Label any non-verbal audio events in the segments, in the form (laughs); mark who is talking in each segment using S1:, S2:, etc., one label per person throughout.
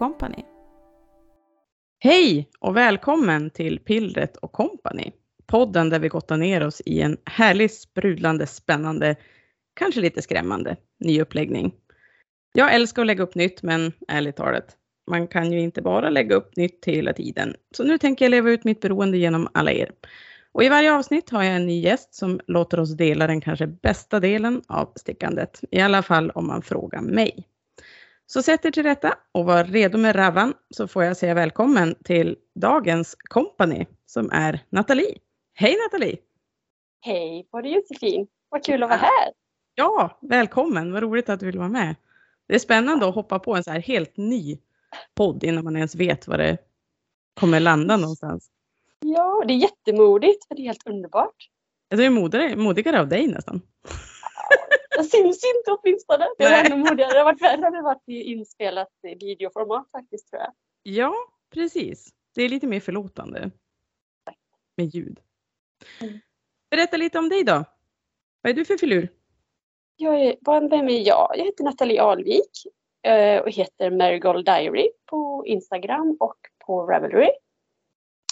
S1: Company. Hej och välkommen till Pillret och Company. Podden där vi gottar ner oss i en härlig, sprudlande, spännande, kanske lite skrämmande ny uppläggning. Jag älskar att lägga upp nytt, men ärligt talat, man kan ju inte bara lägga upp nytt hela tiden. Så nu tänker jag leva ut mitt beroende genom alla er. Och i varje avsnitt har jag en ny gäst som låter oss dela den kanske bästa delen av stickandet. I alla fall om man frågar mig. Så sätt er till rätta och var redo med ravan så får jag säga välkommen till dagens kompani som är Nathalie. Hej Nathalie!
S2: Hej på dig Josefin! Vad kul att vara här!
S1: Ja, välkommen! Vad roligt att du vill vara med. Det är spännande att hoppa på en så här helt ny podd innan man ens vet var det kommer landa någonstans.
S2: Ja, det är jättemodigt, men det är helt underbart.
S1: Det är modigare, modigare av dig nästan.
S2: Jag syns inte åtminstone. Det är ännu modigare. Det har varit värre om det varit inspelat i videoformat faktiskt tror jag.
S1: Ja, precis. Det är lite mer förlåtande. Med ljud.
S2: Mm.
S1: Berätta lite om dig då. Vad är du för filur?
S2: Jag är, vem är jag? Jag heter Nathalie Alvik eh, och heter Marigold Diary på Instagram och på Ravelry.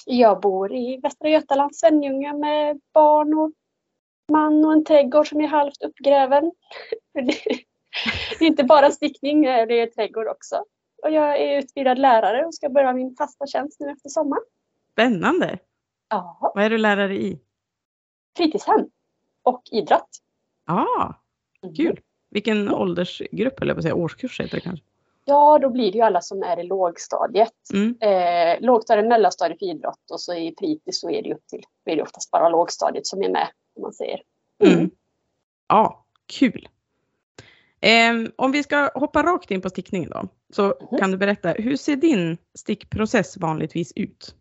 S2: Jag bor i Västra Götaland, Svenljunga med barn och man och en trädgård som är halvt uppgräven. (laughs) Det är inte bara stickning, det är trädgård också. Och jag är utbildad lärare och ska börja min fasta tjänst nu efter sommaren.
S1: Spännande!
S2: Ja.
S1: Vad är du lärare i?
S2: Fritidshem och idrott.
S1: Ja, ah, kul! Vilken åldersgrupp eller på säga årskurs heter det kanske?
S2: Ja, då blir det ju alla som är i lågstadiet.
S1: Mm.
S2: Eh, lågstadiet, mellanstadiet för idrott och så i fritids så är det upp till, är det oftast bara lågstadiet som är med, om man säger.
S1: Mm. Ja, kul! Eh, om vi ska hoppa rakt in på stickningen då, så
S2: Mhm.
S1: kan du berätta, hur ser din stickprocess vanligtvis ut?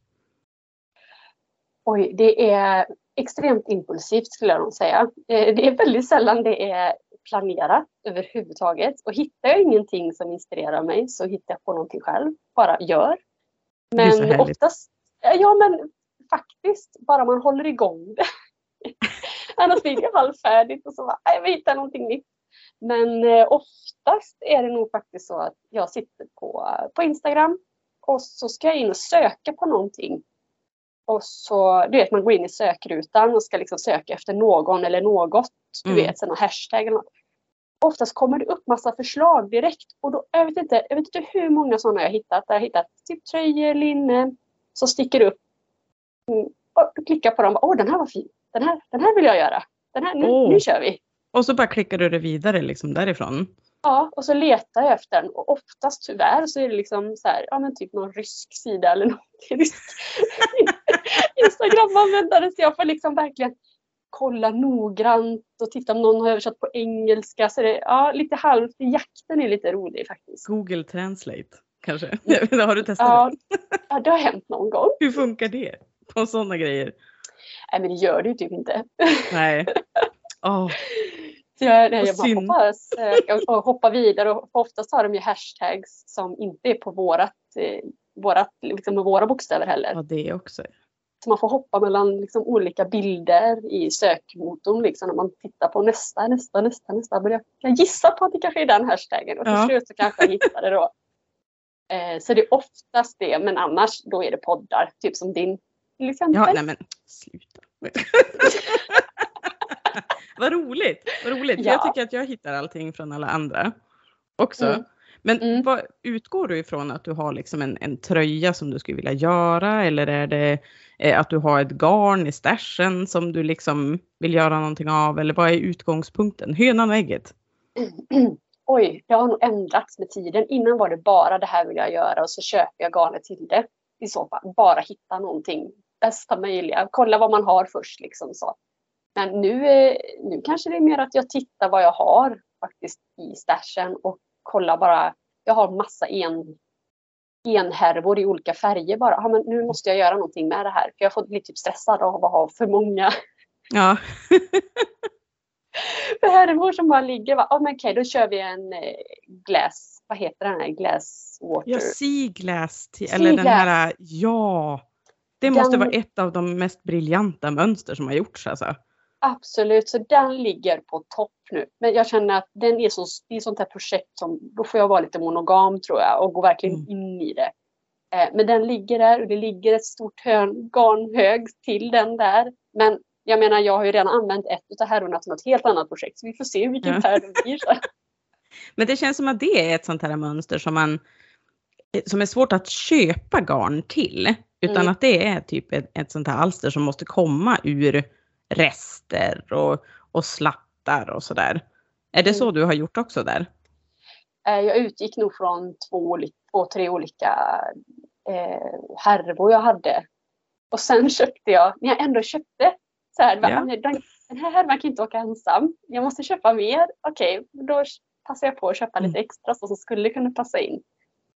S2: Oj, det är extremt impulsivt skulle jag nog säga. Eh, det är väldigt sällan det är planerat överhuvudtaget. Och hittar jag ingenting som inspirerar mig så hittar jag på någonting själv. Bara gör. Men oftast, ja men faktiskt, bara man håller igång det. (laughs) Annars blir det halvfärdigt och så bara, nej, vi hittar någonting nytt. Men eh, oftast är det nog faktiskt så att jag sitter på, på Instagram och så ska jag in och söka på någonting. Och så, du vet man går in i sökrutan och ska liksom söka efter någon eller något. Du
S1: Mm.
S2: vet, sådana hashtag eller något. Oftast kommer det upp massa förslag direkt. Och då, jag, vet inte, jag vet inte hur många sådana jag hittat. Där jag har hittat typ tröjor, linne som sticker upp. Mm, och klickar på dem. Åh, den här var fin. Den här, den här vill jag göra. Den här, nu,
S1: Åh.
S2: nu kör vi.
S1: Och så bara klickar du det vidare liksom därifrån.
S2: Ja, och så letar jag efter den. Och oftast tyvärr så är det liksom så här, ja men typ någon rysk sida eller. (laughs) Rysk Instagram-användare. Så jag får liksom verkligen kolla noggrant och titta om någon har översatt på engelska. Så det, ja, lite halvt. Jakten är lite rolig faktiskt.
S1: Google Translate kanske? (laughs) har du testat
S2: Ja,
S1: det?
S2: ja, det har hänt någon gång.
S1: Hur funkar det? På sådana grejer?
S2: Nej, men det gör det ju typ inte.
S1: Nej. (laughs) Åh,
S2: Så jag, nej, jag bara
S1: synd.
S2: hoppa, söka och, och hoppa vidare. Och oftast har de ju hashtags som inte är på vårat, eh, vårat, liksom med våra bokstäver heller.
S1: ja, det också.
S2: Så man får hoppa mellan liksom olika bilder i sökmotorn liksom, när man tittar på nästa, nästa, nästa, nästa. Men jag kan gissa på att det kanske är den hashtaggen och till
S1: Ja.
S2: slut så kanske jag hittar det då. (laughs) Eh, så det är oftast det, men annars då är det poddar, typ som din till exempel.
S1: Ja, nej men sluta. (laughs) vad roligt, vad roligt.
S2: Ja.
S1: Jag tycker att jag hittar allting från alla andra också.
S2: Mm.
S1: Men
S2: Mm.
S1: vad, utgår du ifrån att du har liksom en, en tröja som du skulle vilja göra eller är det eh, att du har ett garn i stashen som du liksom vill göra någonting av eller vad är utgångspunkten? Hönan och ägget? (clears throat)
S2: Oj, det har nog ändrats med tiden. Innan var det bara det här vill jag göra och så köper jag garnet till det. I så fall, bara hitta någonting bästa möjliga. Kolla vad man har först liksom så. Men nu, eh, nu kanske det är mer att jag tittar vad jag har faktiskt i stashen och kollar bara. Jag har massa en, enhärvor i olika färger bara. Ja, men nu måste jag göra någonting med det här. För jag får bli typ stressad av att ha för många
S1: Ja, (laughs)
S2: härvor som bara ligger. Ja, men okej, då kör vi en eh, glass. Vad heter den här? Glass water.
S1: ja Seaglass. till- Eller den
S2: Seaglass.
S1: här, ja. Det måste
S2: Den-
S1: vara ett av de mest briljanta mönster som har gjorts alltså.
S2: Absolut, så den ligger på topp nu. Men jag känner att den är så, det är sånt här projekt som, då får jag vara lite monogam tror jag och gå verkligen
S1: Mm.
S2: in i det. Eh, men den ligger där och det ligger ett stort hörn, garnhög till den där. Men jag menar, jag har ju redan använt ett av härvorna till något helt annat projekt så vi får se vilken
S1: Ja.
S2: färg det blir. Så. (laughs)
S1: Men det känns som att det är ett sånt här mönster som man som är svårt att köpa garn till. Utan
S2: Mm.
S1: att det är typ ett, ett sånt här alster som måste komma ur rester och, och slattar och sådär. Är det så
S2: Mm.
S1: du har gjort också där?
S2: Eh, Jag utgick nog från två, två tre olika eh, härvor jag hade. Och sen (laughs) köpte jag, när jag ändå köpte, så här,
S1: Ja.
S2: den, den här härvan kan inte åka ensam. Jag måste köpa mer. Okej, då passar jag på att köpa lite
S1: Mm.
S2: extra som skulle kunna passa in.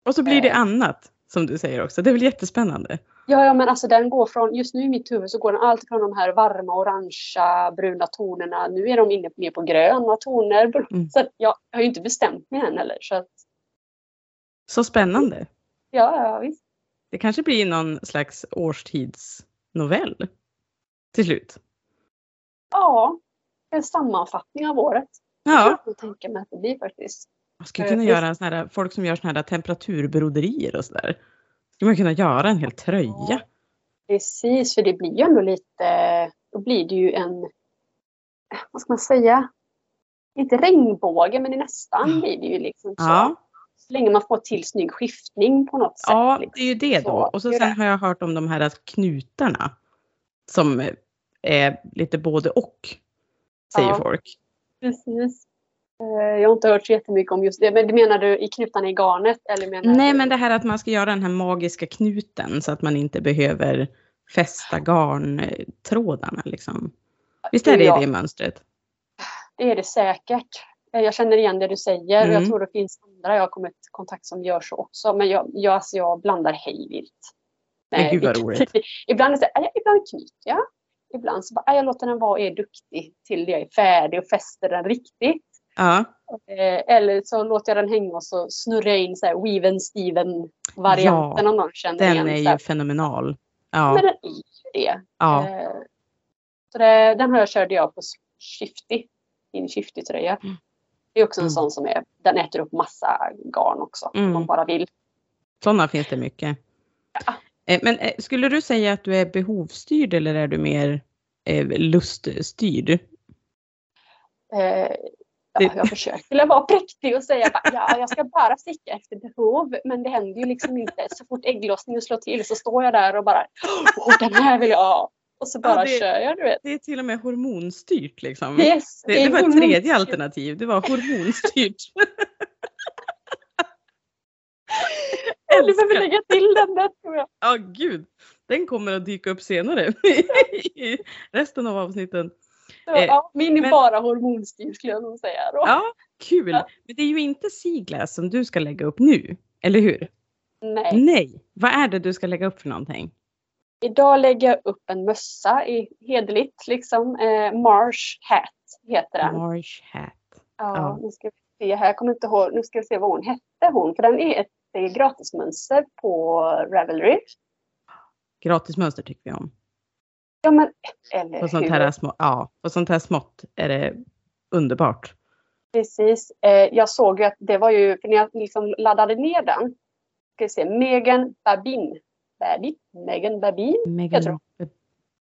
S1: Och så blir det
S2: Eh.
S1: annat som du säger också. Det är väl jättespännande?
S2: Ja, ja, men alltså den går från, just nu i mitt huvud så går den alltid från de här varma orangea, bruna tonerna. Nu är de inne mer på gröna toner.
S1: Mm.
S2: Så jag har ju inte bestämt mig än heller. Så att,
S1: Så spännande.
S2: ja, ja, visst.
S1: Det kanske blir någon slags årstidsnovell till slut.
S2: Ja, en sammanfattning av året.
S1: Ja,
S2: Jag kan tänka mig att det blir faktiskt.
S1: man skulle
S2: Eh,
S1: kunna
S2: visst.
S1: göra en sån här, folk som gör såna här temperaturbroderier och sådär. Skulle man kunna göra en hel tröja.
S2: Precis, för det blir ju ändå lite, då blir det ju en, vad ska man säga, inte regnbåge men nästan blir det ju liksom så.
S1: Ja,
S2: Så länge man får till snygg skiftning på något sätt.
S1: ja
S2: liksom.
S1: det är ju det då.
S2: Så,
S1: Och så sen har jag hört om de här knutarna. Som är lite både och. Säger
S2: Ja.
S1: folk.
S2: Precis. Eh, Jag har inte hört så jättemycket om just det. Men det menar du i knutarna i garnet? Eller menar
S1: Nej
S2: du?
S1: men det här att man ska göra den här magiska knuten så att man inte behöver fästa garntrådarna liksom. Visst är det
S2: Ja.
S1: det mönstret?
S2: Det är det säkert. Eh, Jag känner igen det du säger och
S1: Mm.
S2: jag tror det finns andra jag har kommit i kontakt som gör så också. Men jag, jag, alltså jag blandar hejvilt.
S1: Men gud vad roligt. (laughs)
S2: ibland det så här, "Ah, ja, ibland knyter jag. Ibland så bara, "Ah, jag låter den vara och är duktig till jag är färdig och fäster den riktigt.
S1: Ja,
S2: Eh, eller så låter jag den hänga och så snurrar jag in så här Weaven Steven varianten om någon känner
S1: den
S2: igen.
S1: är
S2: så
S1: ju fenomenal.
S2: Men
S1: Ja,
S2: den är ju det.
S1: ja.
S2: Eh, så det, den här körde jag på Shifty. Min Shifty-tröja.
S1: Mm.
S2: Det är också en
S1: Mm.
S2: sån som är, den äter upp massa garn också.
S1: Mm.
S2: Om man bara vill.
S1: Sådana finns det mycket.
S2: Ja.
S1: Eh, Men skulle du säga att du är behovsstyrd eller är du mer luststyrd?
S2: Ja,
S1: Det-
S2: jag försöker vara präktig och säga bara, ja, jag ska bara sticka efter behov. Men det händer ju liksom inte. Så fort ägglossningen slår till så står jag där och bara, åh den här vill jag ha. Och så bara
S1: Ja, det-
S2: kör jag, du vet.
S1: Det är till och med hormonstyrt liksom.
S2: Yes,
S1: Det, det
S2: är
S1: var ett tredje alternativ, det var hormonstyrt. (laughs)
S2: Du behöver lägga till den där tror jag.
S1: Ja gud, den kommer att dyka upp senare (laughs) i resten av avsnitten. Eh,
S2: ja, min är
S1: men-
S2: bara hormonstyrd skulle jag nog säga. Då.
S1: Ja, kul.
S2: Ja.
S1: Men det är ju inte Siglas som du ska lägga upp nu, eller hur?
S2: Nej.
S1: Nej, vad är det du ska lägga upp för någonting?
S2: Idag lägger jag upp en mössa i hederligt liksom. Eh, Marsh Hat heter den.
S1: Marsh hat.
S2: Ja,
S1: ja.
S2: Nu ska vi se här. Jag kommer inte ihåg. Nu ska vi se vad hon hette hon. För den är ett det är gratismönster på Ravelry.
S1: Gratismönster tycker vi om.
S2: Ja men eller
S1: På sånt
S2: hur?
S1: här, små, ja, på sånt här smått är det underbart.
S2: Precis. Eh, jag såg ju att det var ju, för när jag liksom laddade ner den. Ska vi se, Megan Babin. Babin? Megan Babin?
S1: Megan,
S2: tror.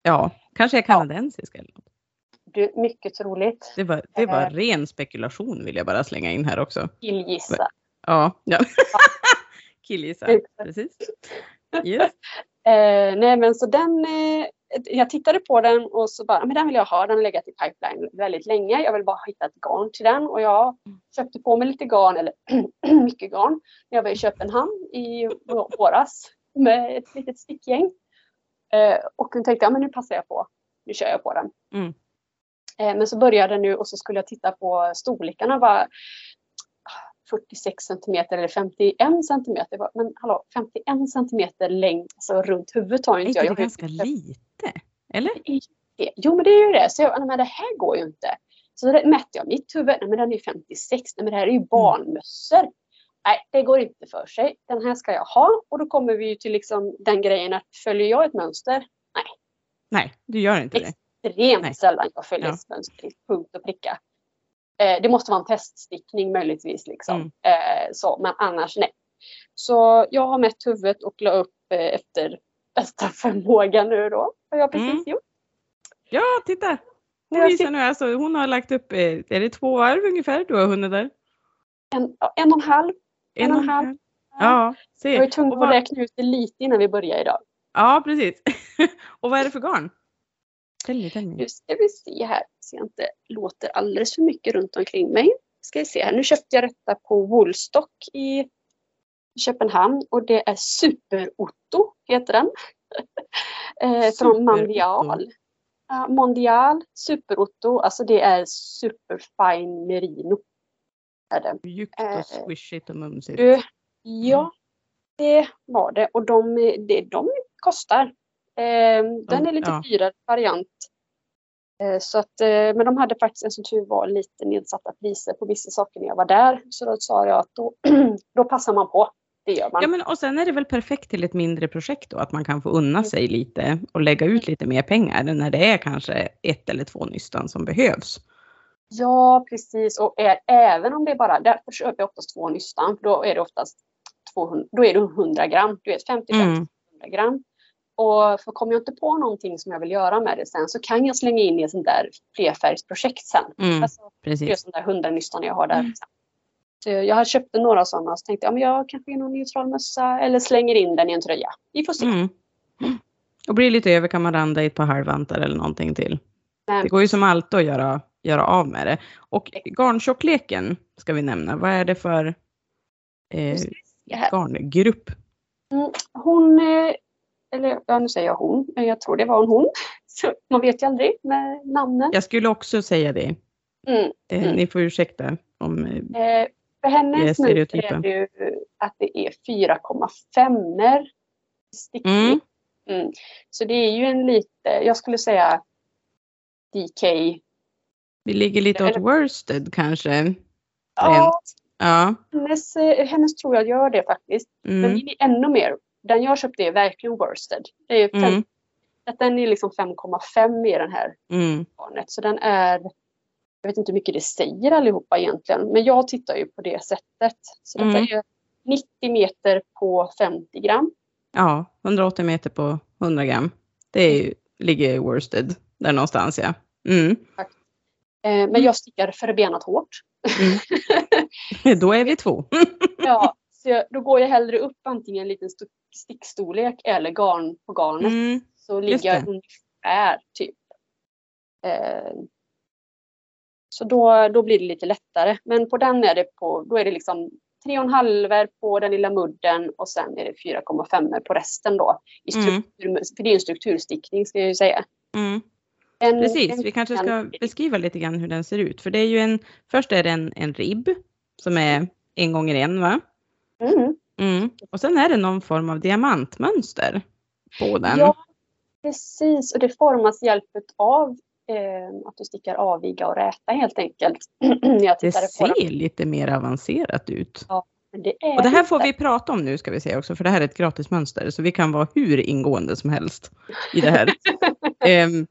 S1: Ja, kanske är kanadensisk eller något.
S2: Du, mycket troligt.
S1: Det var, det var
S2: Eh.
S1: ren spekulation vill jag bara slänga in här också.
S2: Killgissa.
S1: Ja, ja. (laughs) Killgissa, precis. Yes. (laughs)
S2: Eh, nej men så den, eh, jag tittade på den och så bara, men den vill jag ha, den har legat i pipeline väldigt länge. Jag vill bara hitta ett garn till den och jag köpte på mig lite garn, eller (clears throat) mycket garn, när jag var i Köpenhamn i våras med ett litet stickgäng. Eh, och då tänkte jag, men nu passar jag på, nu kör jag på den.
S1: Mm.
S2: Eh, men så började jag nu och så skulle jag titta på storlekarna. Var, 46 centimeter eller 51 centimeter. Men hallå, 51 centimeter längd, alltså runt huvudet har
S1: Är
S2: inte
S1: inte
S2: jag.
S1: det
S2: jag. har ju-
S1: ganska lite? Eller?
S2: det. Jo men det är ju det. Så jag, nej, men det här går ju inte. Så det mätte jag mitt huvud. Nej men den är ju 56. Nej men det här är
S1: Mm.
S2: ju barnmössor. Nej det går inte för sig. Den här ska jag ha. Och då kommer vi ju till liksom den grejen att följer jag ett mönster?
S1: Nej, du gör inte det.
S2: extremt
S1: Nej.
S2: sällan jag följer
S1: Ja.
S2: mönster till punkt och pricka. Eh, det måste vara en teststickning möjligtvis. Liksom.
S1: Mm.
S2: Eh, så, men annars nej. Så jag har mätt huvudet och la upp eh, efter bästa (laughs) förmåga nu då. Har jag precis
S1: Mm.
S2: gjort.
S1: Ja, titta! Hon visar nu alltså, hon har lagt upp, eh, är det två varv ungefär du har hunnit där?
S2: En, en och en halv. En och en halv.
S1: Ja,
S2: Jag var
S1: se.
S2: tvungen att
S1: vad,
S2: räkna ut det lite innan vi började idag.
S1: ja, precis. (laughs) och vad är det för garn? Tell me, tell me.
S2: Nu ska vi se här så jag inte låter alldeles för mycket runt omkring mig. Ska vi se här. Nu köpte jag detta på Woolstock i Köpenhamn och det är Super-Otto heter den. (laughs) eh, från. Mondial. Ja, Mondial Super-Otto, alltså det är superfine merino. Är det.
S1: Mjukt
S2: Eh,
S1: och swishigt och mumsigt.
S2: Du, ja, det var det. Och de, det, de kostar. Eh, den är lite
S1: ja.
S2: dyrare variant. Eh, så att, eh, men de hade faktiskt en som tur var lite nedsatta priser på vissa saker när jag var där. Så då sa jag att då, (clears throat) då passar man på. Det gör man.
S1: Ja, men och sen är det väl perfekt till ett mindre projekt då, att man kan få
S2: Mm.
S1: unna sig lite och lägga ut lite mer pengar när det är kanske ett eller två nystan som behövs.
S2: Ja, precis. Och är, även om det är bara, därför köper jag oftast två nystan. För då är det oftast 200, då är det 100 gram. Du vet 50
S1: Mm.
S2: 100 gram. Och för kommer jag inte på någonting som jag vill göra med det sen så kan jag slänga in i ett sånt där flerfärgsprojekt sen.
S1: Mm,
S2: Alltså, det är
S1: precis.
S2: sånt där 100 nystan jag har där.
S1: Mm.
S2: Så jag har köpt några sådana och så tänkte jag, men jag kanske gör någon neutral mössa eller slänger in den i en tröja. Vi får se.
S1: Mm. Och blir lite över kan man randa i ett par halvvantar eller någonting till.
S2: Men,
S1: Det går ju som alltid att göra, göra av med det. Och garntjockleken ska vi nämna. Vad är det för eh, garngrupp?
S2: Mm, Hon, eh, eller ja, nu säger jag hon, men jag tror det var en hon. (laughs) Så man vet ju aldrig med namnen.
S1: Jag skulle också säga det.
S2: Mm.
S1: Eh,
S2: Mm.
S1: Ni får ursäkta om eh,
S2: Eh, för
S1: Det
S2: hennes
S1: stereotypen.
S2: är det ju att det är 4,5 stickning.
S1: Mm.
S2: Mm. Så det är ju en lite, jag skulle säga DK.
S1: vi ligger lite åt worsted kanske.
S2: Ja,
S1: Ja.
S2: hennes, eh, hennes tror jag gör det faktiskt. Men
S1: Mm.
S2: min är ännu mer. Den jag köpte är verkligen worsted. Det är fem,
S1: Mm.
S2: att Den är liksom 5,5 i den här
S1: Mm.
S2: barnet. Så den är, jag vet inte hur mycket det säger allihopa egentligen, men jag tittar ju på det sättet. Så detta
S1: Mm.
S2: är 90 meter på 50 gram.
S1: Ja, 180 meter på 100 gram. Det är, ju- ligger i worsted där någonstans ja. Mm.
S2: Eh, men jag stickar förbenat hårt. (laughs)
S1: Då är vi två.
S2: ja, så jag, då går jag hellre upp antingen en liten stickstorlek eller garn på garnet.
S1: Mm.
S2: Så ligger jag ungefär typ. Eh, så då, då blir det lite lättare. Men på den är det på, då är det liksom 3,5 på den lilla mudden och sen är det 4,5 på resten då. I
S1: Mm.
S2: struktur, För det är en strukturstickning ska jag ju säga.
S1: Mm.
S2: En,
S1: Precis,
S2: en-
S1: vi kanske ska
S2: en-
S1: beskriva lite grann hur den ser ut. För det är ju en, först är det en, en ribb som är en gånger en va?
S2: Mm.
S1: Mm. Och sen är det någon form av diamantmönster på den.
S2: Ja, precis. Och det formas hjälpet av eh, att du stickar aviga och räta helt enkelt. (clears throat)
S1: Det ser lite mer avancerat ut.
S2: Men det
S1: Och det här får vi prata om nu ska vi säga också, för det här är ett gratismönster så vi kan vara hur ingående som helst i det här. (laughs) Ehm,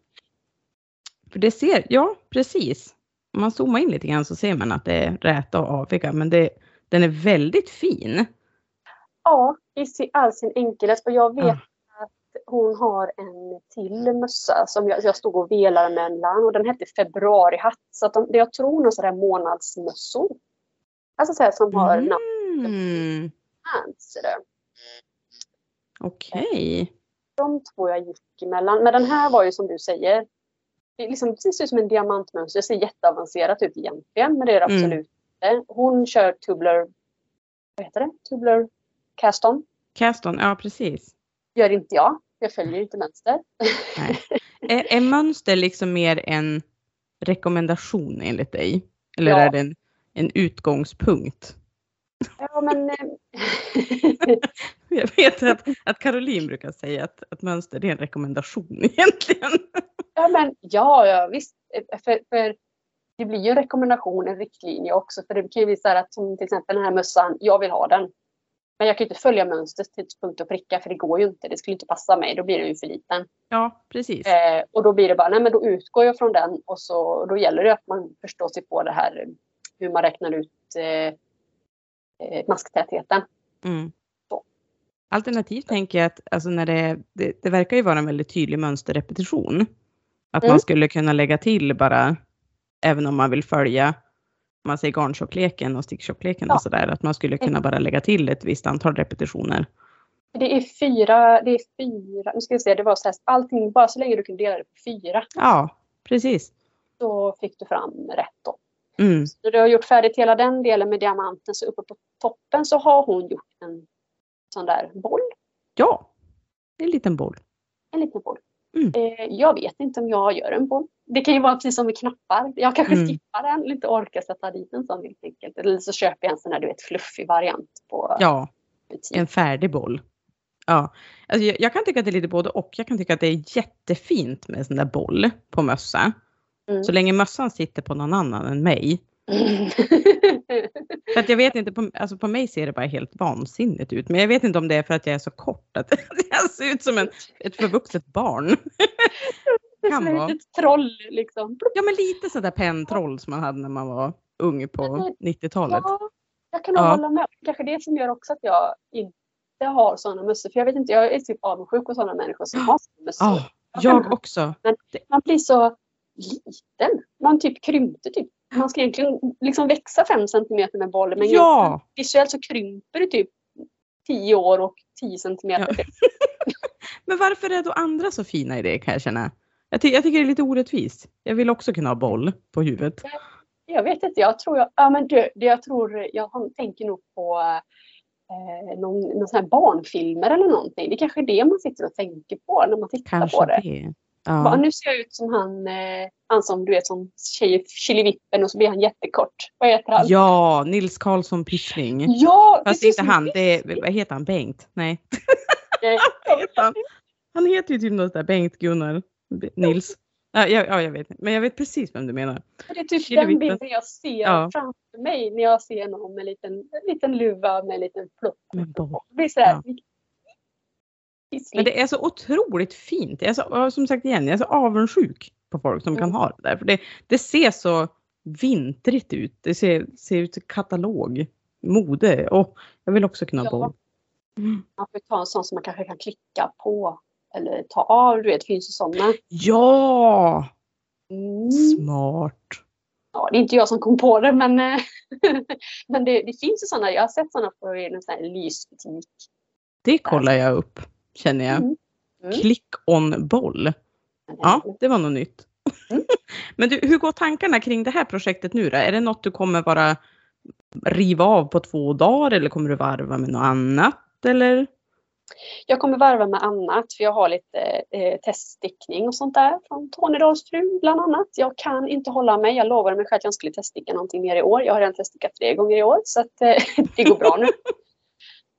S1: för det ser, ja precis. Om man zoomar in lite grann så ser man att det är räta och aviga, men det, den är väldigt fin.
S2: Ja, i all sin enkelhet. Och jag vet
S1: Ja.
S2: att hon har en till mössa som jag, jag stod och velade mellan och den hette februarihatt. Så att de, jag tror någon sån där månadsmössor. Alltså så här som har namn
S1: Mm.
S2: där.
S1: Okej.
S2: De två jag gick emellan. Men den här var ju som du säger. Det liksom precis ut som en diamantmönster. Det ser jätteavancerat ut egentligen. Men det är det
S1: Mm.
S2: absolut. Hon kör tubular. Vad heter det? Tubular cast on.
S1: Caston, ja precis.
S2: Gör inte jag. Jag följer inte mönster.
S1: Nej. Är, är mönster liksom mer en rekommendation enligt dig? Eller
S2: Ja.
S1: är det en, en utgångspunkt?
S2: Ja, men... eh, (laughs)
S1: Jag vet att, att Caroline brukar säga att, att mönster är en rekommendation (laughs) egentligen.
S2: ja, men ja, ja visst. Eh, För, för det blir ju en rekommendation, en riktlinje också. För det kan ju bli så här att som till exempel den här mössan, jag vill ha den. Men jag kan ju inte följa mönstret till punkt och pricka för det går ju inte. Det skulle inte passa mig. Då blir den ju för liten.
S1: Ja, precis.
S2: Eh, och då blir det bara, nej men då utgår jag från den och så då gäller det att man förstår sig på det här hur man räknar ut eh, eh masktätheten.
S1: Mm. Alternativt tänker jag att alltså när det, det, det, verkar ju vara en väldigt tydlig mönsterrepetition. Att mm. man skulle kunna lägga till bara, även om man vill följa, man säger garntjockleken och sticktjockleken ja. och sådär, att man skulle kunna bara lägga till ett visst antal repetitioner.
S2: Det är fyra, det är fyra, nu ska vi se, det var så här, allting, bara så länge du kunde dela det på fyra.
S1: Ja, precis.
S2: Då fick du fram rätt då.
S1: Mm.
S2: Så du har gjort färdigt hela den delen med diamanten, så uppe på toppen så har hon gjort en sån där boll.
S1: Ja, en liten boll.
S2: En liten boll.
S1: Mm.
S2: Eh, jag vet inte om jag gör en boll. Det kan ju vara precis som med knappar. Jag kanske mm. skippar den, inte orkar sätta dit en sån helt enkelt. Eller så köper jag en sån här du vet fluffig variant på
S1: Ja, butik. en färdig boll. Ja, alltså jag, jag, kan tycka att det är lite både och. Jag kan tycka att det är jättefint med en sån där boll på mössa. Mm. Så länge mössan sitter på någon annan än mig (laughs) för att jag vet inte, på, alltså på mig ser det bara helt vansinnigt ut. Men jag vet inte om det är för att jag är så kort att (laughs) jag ser ut som en, ett förvuxet barn.
S2: Kan som vara. ett troll liksom.
S1: Ja men lite sådär penntroll som man hade när man var ung på 90-talet.
S2: Ja, jag kan nog ja. hålla med. Kanske det som gör också att jag inte har sådana mössor. För jag vet inte, jag är typ avundsjuk på sådana människor som har sådana mössor.
S1: Oh, jag också.
S2: Men man blir så liten. Man typ krympte typ man ska egentligen liksom växa 5 cm med bollen men
S1: ja.
S2: visuellt så krymper det typ 10 år och 10 cm. Ja. (laughs)
S1: men varför är då andra så fina i det kan jag känna? Jag, ty jag tycker det är lite orättvist. Jag vill också kunna ha boll på huvudet.
S2: Jag vet inte, jag tror jag, ja men det, det jag tror, jag tänker nog på eh, någon, någon sån här barnfilmer eller någonting. Det kanske är det man sitter och tänker på när man tittar
S1: kanske
S2: på det.
S1: det.
S2: Ja. Nu ser jag ut som han, eh, han som du vet som tjej Killevippen och så blir han jättekort. Vad heter han?
S1: Ja, Nils Karlsson Pyssling.
S2: Ja,
S1: Fast inte han, det är, vad heter han, Bengt? Nej. (laughs) (laughs) han, han heter ju typ något där Bengt Gunnar Nils. Ja, ja, ja, jag vet. Men jag vet precis vem du menar.
S2: Det är typ den bilden jag ser ja. framför mig när jag ser någon med en liten, en liten luva med en liten plupp. Det blir sådär, ja.
S1: Men det är så otroligt fint. Jag är så, som sagt igen, jag är så avundsjuk på folk som mm. kan ha det där. För det, det ser så vintrigt ut. Det ser, ser ut som katalog, mode och jag vill också kunna ja. bo.
S2: Man får ta en sån som man kanske kan klicka på eller ta av. Du vet, det finns ju sådana.
S1: Ja! Mm. Smart.
S2: Ja, det är inte jag som kom på det men, eh, (laughs) men det, det finns ju sådana. Jag har sett sådana på en sån här lysbutik.
S1: Det kollar jag upp känner jag. Mm. Mm. Click on boll. Ja, det var något nytt. Mm. (laughs) Men du, hur går tankarna kring det här projektet nu då? Är det något du kommer bara riva av på två dagar eller kommer du varva med något annat eller?
S2: Jag kommer varva med annat för jag har lite eh, teststickning och sånt där från Tornedalsfrun bland annat. Jag kan inte hålla mig. Jag lovade mig själv att jag skulle teststicka någonting mer i år. Jag har redan teststickat tre gånger i år så att eh, (laughs) det går bra nu. (laughs)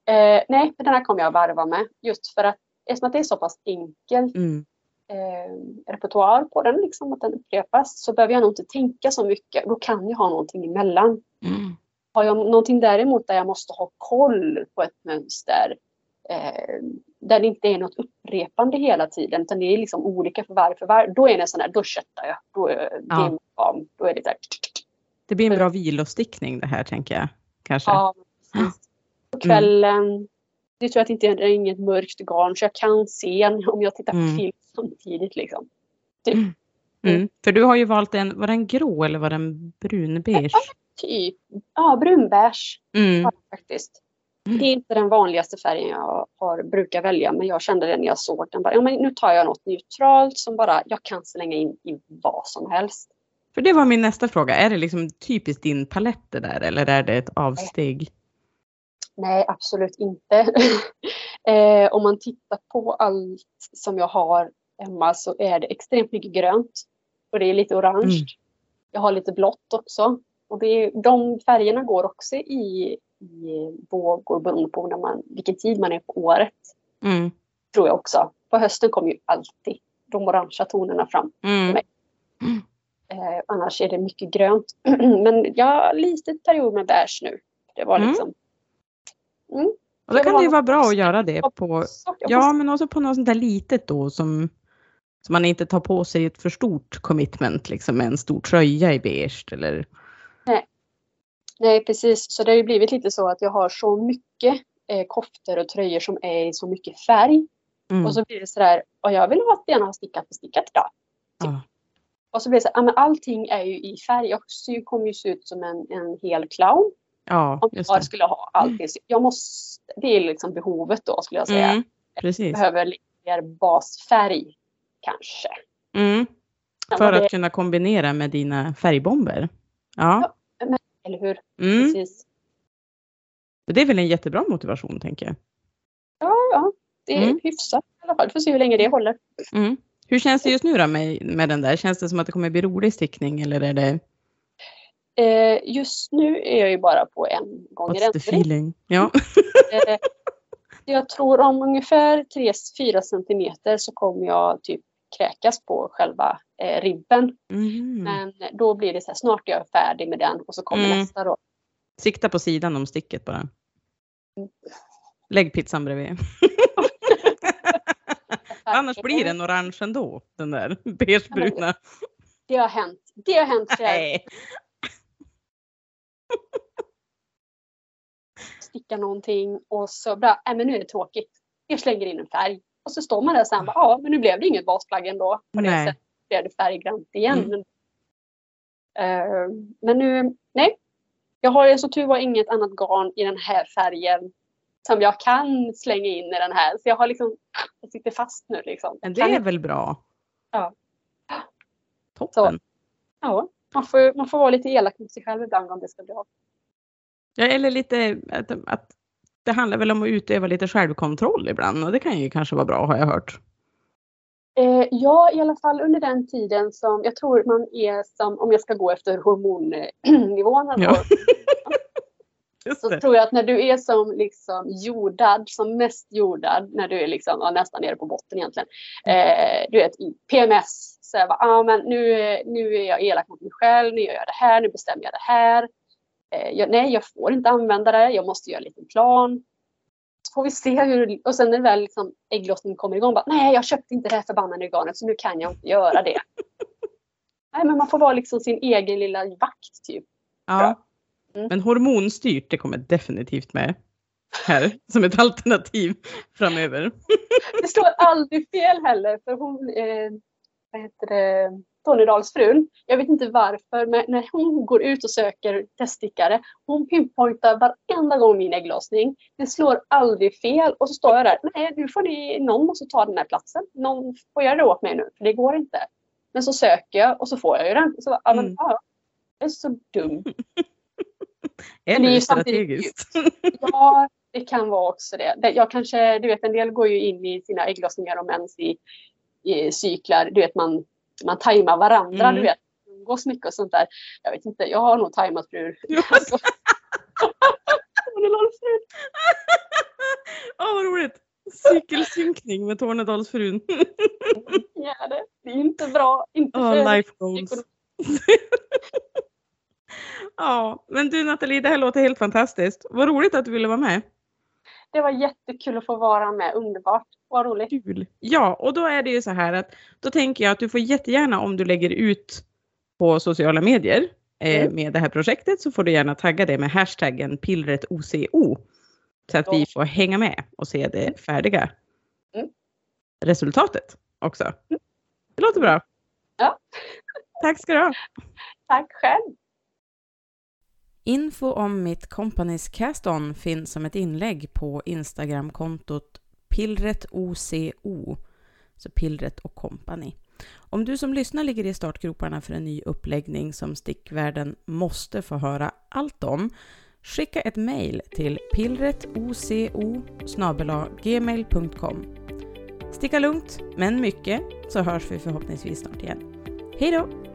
S2: Eh, nej, den här kommer jag varva med just för att eftersom att det är så pass enkel
S1: mm.
S2: eh, repertoar på den, liksom att den upprepas, så behöver jag nog inte tänka så mycket. Då kan jag ha någonting emellan.
S1: Mm.
S2: Har jag någonting däremot där jag måste ha koll på ett mönster eh, där det inte är något upprepande hela tiden utan det är liksom olika för varv för varv. Då är det sån där, då köttar jag. Då, är, ja. det, då är det där.
S1: Det blir en bra vilostickning det här tänker jag. Kanske.
S2: Ja, precis. På kvällen. Mm. Det tror jag att det inte är inget mörkt garn så jag kan se om jag tittar på mm. film samtidigt. Liksom.
S1: Typ. Mm. mm. För du har ju valt en, var den grå eller var den brunbeige? Ja,
S2: typ. Ja, brunbeige.
S1: Mm.
S2: faktiskt. Det är inte den vanligaste färgen jag har, brukar välja men jag kände det när jag såg den. Bara, ja, men nu tar jag något neutralt som bara jag kan slänga in i vad som helst.
S1: För det var min nästa fråga. Är det liksom typiskt din palett det där eller är det ett avsteg?
S2: Nej, absolut inte. (laughs) eh, om man tittar på allt som jag har hemma så är det extremt mycket grönt. Och det är lite orange. Mm. Jag har lite blått också. Och det är, de färgerna går också i, i vågor beroende på när man, vilken tid man är på året.
S1: Mm.
S2: Tror jag också. På hösten kommer ju alltid de orangea tonerna fram.
S1: Mm.
S2: Eh, annars är det mycket grönt. (clears throat) Men jag har lite period med beige nu. Det var mm. liksom
S1: Mm. Och då kan det ju vara bra att göra det på,
S2: Så
S1: ja men också på något sånt där litet då som, som man inte tar på sig ett för stort commitment liksom med en stor tröja i beige eller
S2: Nej, precis. Så det har ju blivit lite så att jag har så mycket eh, koftor och tröjor som är i så mycket färg.
S1: mm.
S2: Och så blir det sådär, och jag vill ha gärna ha stickat på stickat idag.
S1: ja.
S2: Och så blir det så här, ja, men allting är ju i färg. Jag kommer ju se ut som en, en hel clown
S1: ja,
S2: om jag skulle ha allting. Så Jag måste, det är liksom behovet då skulle jag säga.
S1: Mm, precis.
S2: Behöver lite mer basfärg kanske.
S1: Mm.
S2: Ja,
S1: För
S2: men det-
S1: att kunna kombinera med dina färgbomber. Ja,
S2: Eller hur?
S1: mm.
S2: Precis.
S1: det är väl en jättebra motivation tänker jag.
S2: Ja, ja. Det är
S1: Mm.
S2: hyfsat i alla fall. Vi får se hur länge det håller.
S1: Mm. Hur känns det just nu då med, med den där? Känns det som att det kommer bli rolig stickning eller är det
S2: Eh, just nu är jag ju bara på en gång
S1: what's the feeling? Ja. (laughs)
S2: Eh, jag tror om ungefär 3-4 centimeter så kommer jag typ kräkas på själva eh, ribben.
S1: Mm.
S2: Men då blir det så här, snart är jag färdig med den och så kommer
S1: Mm.
S2: nästa då.
S1: Sikta på sidan om sticket bara. Lägg pizzan bredvid. (laughs) Annars blir den orange ändå, den där beigebruna.
S2: Det har hänt. Det har hänt
S1: Nej.
S2: stickar någonting och så bara, nej men nu är det tråkigt. Jag slänger in en färg. Och så står man där sen, ja men nu blev det inget basplagg ändå. På det sättet blev det färggrant igen.
S1: Mm.
S2: Men, Eh, men nu, nej. Jag har ju så tur var inget annat garn i den här färgen som jag kan slänga in i den här. Så jag har liksom, jag sitter fast nu liksom.
S1: Men det är väl bra?
S2: Ja.
S1: Toppen.
S2: Ja, man får, man får vara lite elak mot sig själv ibland om det ska bli av.
S1: Ja, eller lite att, att det handlar väl om att utöva lite självkontroll ibland och det kan ju kanske vara bra har jag hört.
S2: Eh, ja, i alla fall under den tiden som jag tror man är som, om jag ska gå efter hormonnivån,
S1: Ja. (laughs)
S2: så tror jag att när du är som liksom jordad, som mest jordad, när du är liksom, ja, nästan nere på botten egentligen, eh, du vet PMS, så jag bara, ah, men nu, nu är jag elak mot mig själv, nu gör jag det här, nu bestämmer jag det här. Eh, jag, nej, jag får inte använda det, jag måste göra en liten plan. Så får vi se hur, och sen när väl liksom ägglossningen kommer igång, bara, nej jag köpte inte det här förbannade garnet så nu kan jag inte göra det. (laughs) nej, men man får vara liksom sin egen lilla vakt typ.
S1: Ja.
S2: Mm.
S1: Men hormonstyrt, det kommer definitivt med här (laughs) som ett alternativ framöver.
S2: Det slår aldrig fel heller för hon, eh, vad heter det, Tornedalsfrun, jag vet inte varför, men när hon går ut och söker teststickare, hon pinpointar varenda gång min ägglossning. Det slår aldrig fel och så står jag där, nej nu får ni, någon måste ta den här platsen. Någon får göra det åt mig nu, för det går inte. Men så söker jag och så får jag ju den. Så, ja, men,
S1: Mm.
S2: ja, jag är så dum. det (laughs) är
S1: Eller
S2: ju samtidigt
S1: strategiskt.
S2: Ja, det kan vara också det. Det- Jag kanske, du vet en del går ju in i sina ägglossningar och mens i, i cyklar. Du vet man, man tajmar varandra,
S1: Mm.
S2: du vet. Umgås mycket och sånt där. Jag vet inte, jag har nog tajmat. (laughs)
S1: Ja.
S2: Alltså. (laughs)
S1: Åh vad roligt! Cykelsynkning med Tornedalsfrun. (laughs)
S2: Ja, det, det är inte bra. Inte
S1: Oh,
S2: för
S1: life goals. ja, men du Nathalie, det här låter helt fantastiskt. Vad roligt att du ville vara med.
S2: Det var jättekul att få vara med. Underbart. Vad roligt.
S1: Kul. Ja, och då är det ju så här att då tänker jag att du får jättegärna om du lägger ut på sociala medier eh,
S2: Mm.
S1: med det här projektet så får du gärna tagga det med hashtaggen pillretoco. Så att vi får hänga med och se det färdiga
S2: Mm.
S1: resultatet också. Det låter bra.
S2: Ja.
S1: Tack ska du ha.
S2: Tack själv.
S1: Info om mitt Companys Cast-On finns som ett inlägg på Instagramkontot pillretoco, så pillret och company. Om du som lyssnar ligger i startgroparna för en ny uppläggning som stickvärlden måste få höra allt om, skicka ett mejl till pillretoco gmail.com. Sticka lugnt, men mycket, så hörs vi förhoppningsvis snart igen. Hej då!